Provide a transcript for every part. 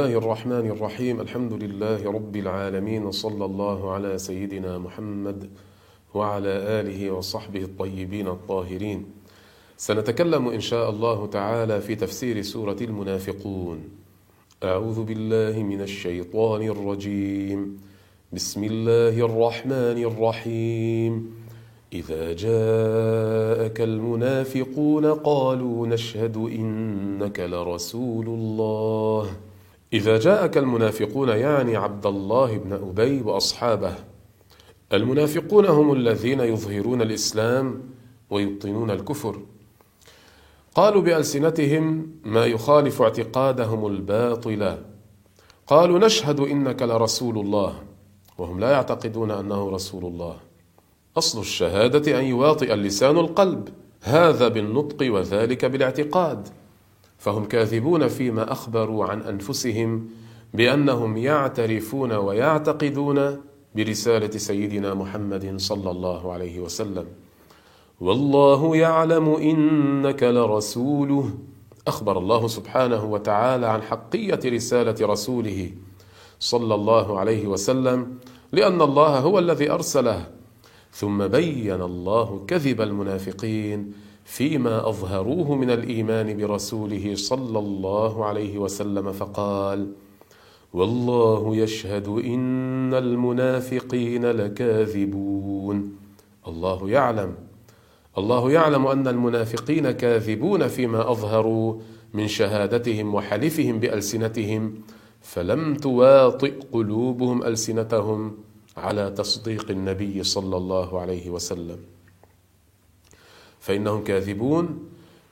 الله الرحمن الرحيم الحمد لله رب العالمين وصلى الله على سيدنا محمد وعلى آله وصحبه الطيبين الطاهرين سنتكلم إن شاء الله تعالى في تفسير سورة المنافقون. أعوذ بالله من الشيطان الرجيم. بسم الله الرحمن الرحيم إذا جاءك المنافقون قالوا نشهد إنك لرسول الله. إذا جاءك المنافقون يعني عبد الله بن أبي وأصحابه. المنافقون هم الذين يظهرون الإسلام ويبطنون الكفر. قالوا بألسنتهم ما يخالف اعتقادهم الباطل. قالوا نشهد إنك لرسول الله وهم لا يعتقدون أنه رسول الله. أصل الشهادة أن يواطئ اللسان القلب هذا بالنطق وذلك بالاعتقاد. فهم كاذبون فيما أخبروا عن أنفسهم بأنهم يعترفون ويعتقدون برسالة سيدنا محمد صلى الله عليه وسلم. والله يعلم إنك لرسوله. أخبر الله سبحانه وتعالى عن حقية رسالة رسوله صلى الله عليه وسلم لأن الله هو الذي أرسله. ثم بين الله كذب المنافقين. فيما أظهروه من الإيمان برسوله صلى الله عليه وسلم فقال والله يشهد إن المنافقين لكاذبون. الله يعلم. الله يعلم أن المنافقين كاذبون فيما أظهروا من شهادتهم وحلفهم بألسنتهم فلم تواطئ قلوبهم ألسنتهم على تصديق النبي صلى الله عليه وسلم. فإنهم كاذبون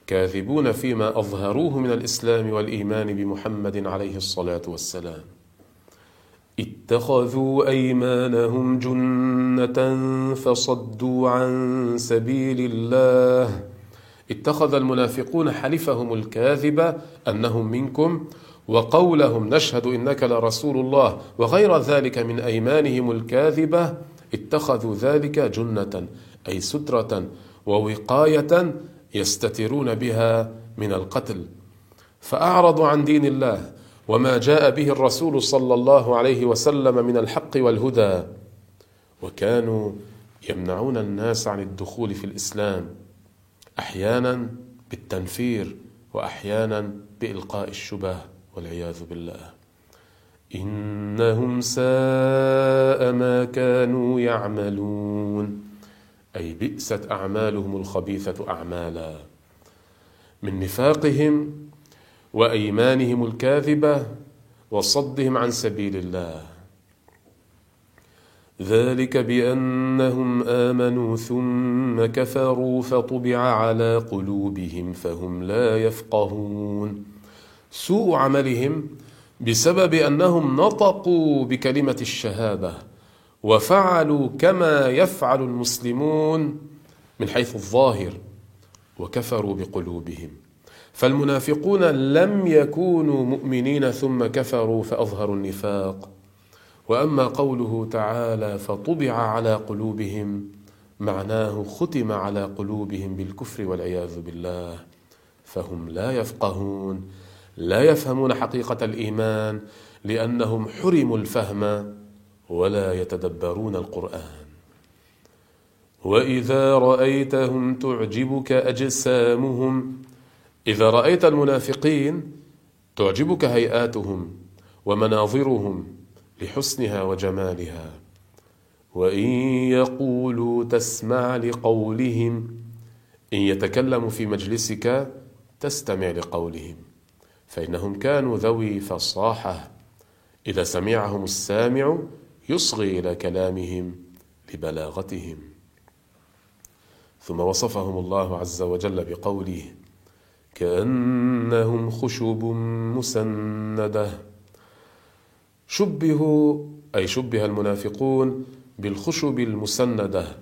كاذبون فيما أظهروه من الإسلام والإيمان بمحمد عليه الصلاة والسلام. اتخذوا أيمانهم جنة فصدوا عن سبيل الله. اتخذ المنافقون حلفهم الكاذب أنهم منكم وقولهم نشهد إنك لرسول الله وغير ذلك من أيمانهم الكاذبة. اتخذوا ذلك جنة أي سترة ووقاية يستترون بها من القتل. فأعرضوا عن دين الله وما جاء به الرسول صلى الله عليه وسلم من الحق والهدى. وكانوا يمنعون الناس عن الدخول في الإسلام أحيانا بالتنفير وأحيانا بإلقاء الشبه والعياذ بالله. إنهم ساء ما كانوا يعملون. أي بئست أعمالهم الخبيثة أعمالا. من نفاقهم وأيمانهم الكاذبة وصدهم عن سبيل الله. ذلك بأنهم آمنوا ثم كفروا فطبع على قلوبهم فهم لا يفقهون. سوء عملهم بسبب أنهم نطقوا بكلمة الشهادة وفعلوا كما يفعل المسلمون من حيث الظاهر وكفروا بقلوبهم. فالمنافقون لم يكونوا مؤمنين ثم كفروا فأظهروا النفاق. وأما قوله تعالى فطبع على قلوبهم معناه ختم على قلوبهم بالكفر والعياذ بالله. فهم لا يفقهون لا يفهمون حقيقة الإيمان لأنهم حرموا الفهم. ولا يتدبرون القرآن. وإذا رأيتهم تعجبك أجسامهم. إذا رأيت المنافقين تعجبك هيئاتهم ومناظرهم لحسنها وجمالها. وإن يقولوا تسمع لقولهم إن يتكلموا في مجلسك تستمع لقولهم. فإنهم كانوا ذوي فصاحة. إذا سمعهم السامع يصغي إلى كلامهم لبلاغتهم. ثم وصفهم الله عز وجل بقوله كأنهم خشب مسندة. شبهوا أي شبه المنافقون بالخشب المسندة.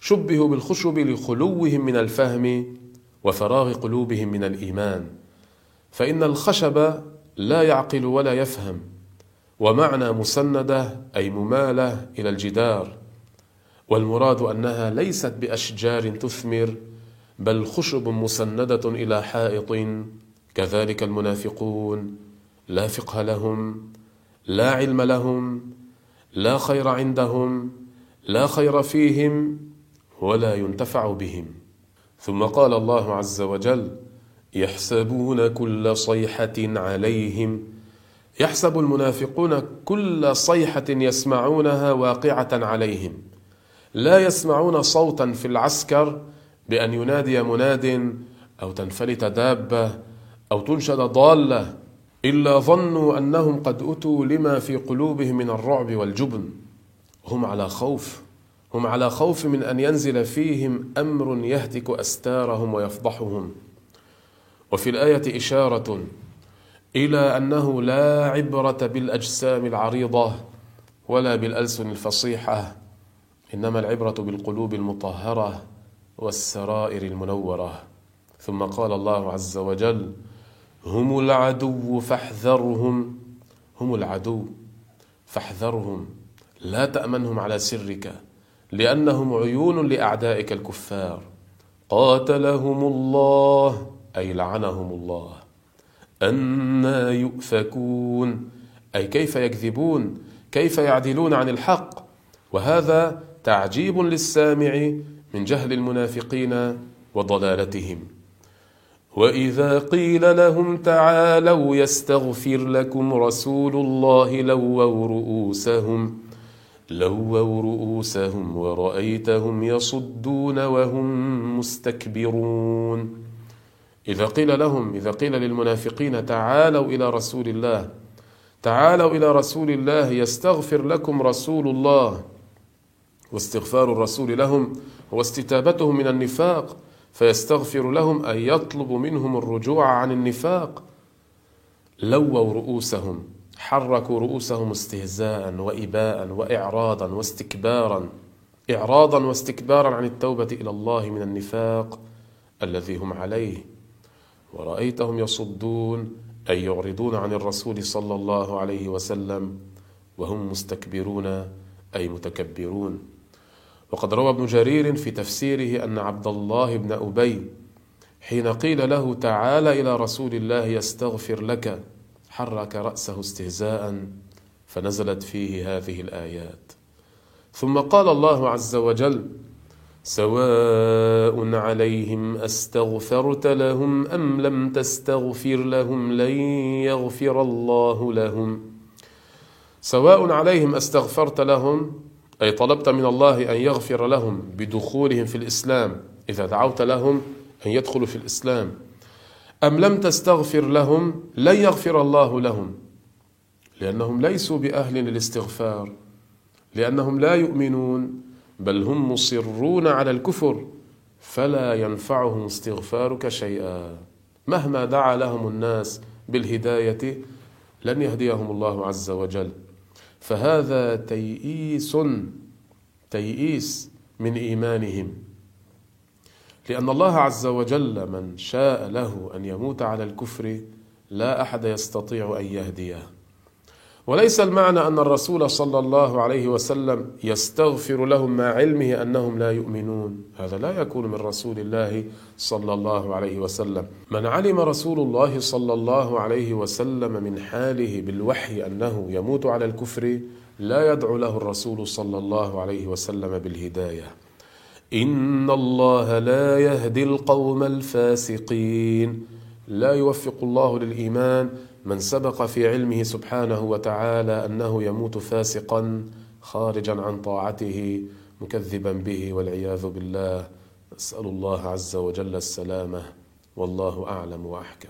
شبهوا بالخشب لخلوهم من الفهم وفراغ قلوبهم من الإيمان. فإن الخشب لا يعقل ولا يفهم. ومعنى مسندة أي ممالة إلى الجدار والمراد أنها ليست بأشجار تثمر بل خشب مسندة إلى حائط كذلك المنافقون لا فقه لهم لا علم لهم لا خير عندهم لا خير فيهم ولا ينتفع بهم. ثم قال الله عز وجل يحسبون كل صيحة عليهم يحسب المنافقون كل صيحة يسمعونها واقعة عليهم. لا يسمعون صوتا في العسكر بأن ينادي مناد أو تنفلت دابة أو تنشد ضالة إلا ظنوا أنهم قد أتوا لما في قلوبهم من الرعب والجبن. هم على خوف هم على خوف من أن ينزل فيهم أمر يهتك أستارهم ويفضحهم. وفي الآية إشارة إلى أنه لا عبرة بالأجسام العريضة ولا بالألسن الفصيحة إنما العبرة بالقلوب المطهرة والسرائر المنورة. ثم قال الله عز وجل هم العدو فاحذرهم هم العدو فاحذرهم لا تأمنهم على سرك لأنهم عيون لأعدائك الكفار. قاتلهم الله أي لعنهم الله. أنا يؤفكون. أي كيف يكذبون؟ كيف يعدلون عن الحق؟ وهذا تعجيب للسامع من جهل المنافقين وضلالتهم. وإذا قيل لهم تعالوا يستغفر لكم رسول الله لووا رؤوسهم لووا رؤوسهم ورأيتهم يصدون وهم مستكبرون. إذا قيل لهم إذا قيل للمنافقين تعالوا إلى رسول الله تعالوا إلى رسول الله يستغفر لكم رسول الله. واستغفار الرسول لهم هو استتابتهم من النفاق فيستغفر لهم أن يطلب منهم الرجوع عن النفاق. لووا رؤوسهم حركوا رؤوسهم استهزاء وإباء وإعراضا واستكبارا إعراضا واستكبارا عن التوبة إلى الله من النفاق الذي هم عليه. ورأيتهم يصدون أي يعرضون عن الرسول صلى الله عليه وسلم وهم مستكبرون أي متكبرون. وقد روى ابن جرير في تفسيره أن عبد الله بن أبي حين قيل له تعال إلى رسول الله يستغفر لك حرك رأسه استهزاء فنزلت فيه هذه الآيات. ثم قال الله عز وجل سواء عليهم أستغفرت لهم أم لم تستغفر لهم لن يغفر الله لهم. سواء عليهم أستغفرت لهم أي طلبت من الله أن يغفر لهم بدخولهم في الإسلام إذا دعوت لهم أن يدخلوا في الإسلام. أم لم تستغفر لهم لن يغفر الله لهم. لأنهم ليسوا بأهل للاستغفار لأنهم لا يؤمنون. بل هم مصرون على الكفر فلا ينفعهم استغفارك شيئا. مهما دعا لهم الناس بالهداية لن يهديهم الله عز وجل. فهذا تيئيس تيئيس من إيمانهم. لأن الله عز وجل من شاء له أن يموت على الكفر لا أحد يستطيع أن يهديه. وليس المعنى أن الرسول صلى الله عليه وسلم يستغفر لهم مع علمه أنهم لا يؤمنون. هذا لا يكون من رسول الله صلى الله عليه وسلم. من علم رسول الله صلى الله عليه وسلم من حاله بالوحي أنه يموت على الكفر لا يدعو له الرسول صلى الله عليه وسلم بالهداية. إن الله لا يهدي القوم الفاسقين. لا يوفق الله للإيمان من سبق في علمه سبحانه وتعالى أنه يموت فاسقا خارجا عن طاعته مكذبا به والعياذ بالله. نسال الله عز وجل السلامة والله أعلم وأحكم.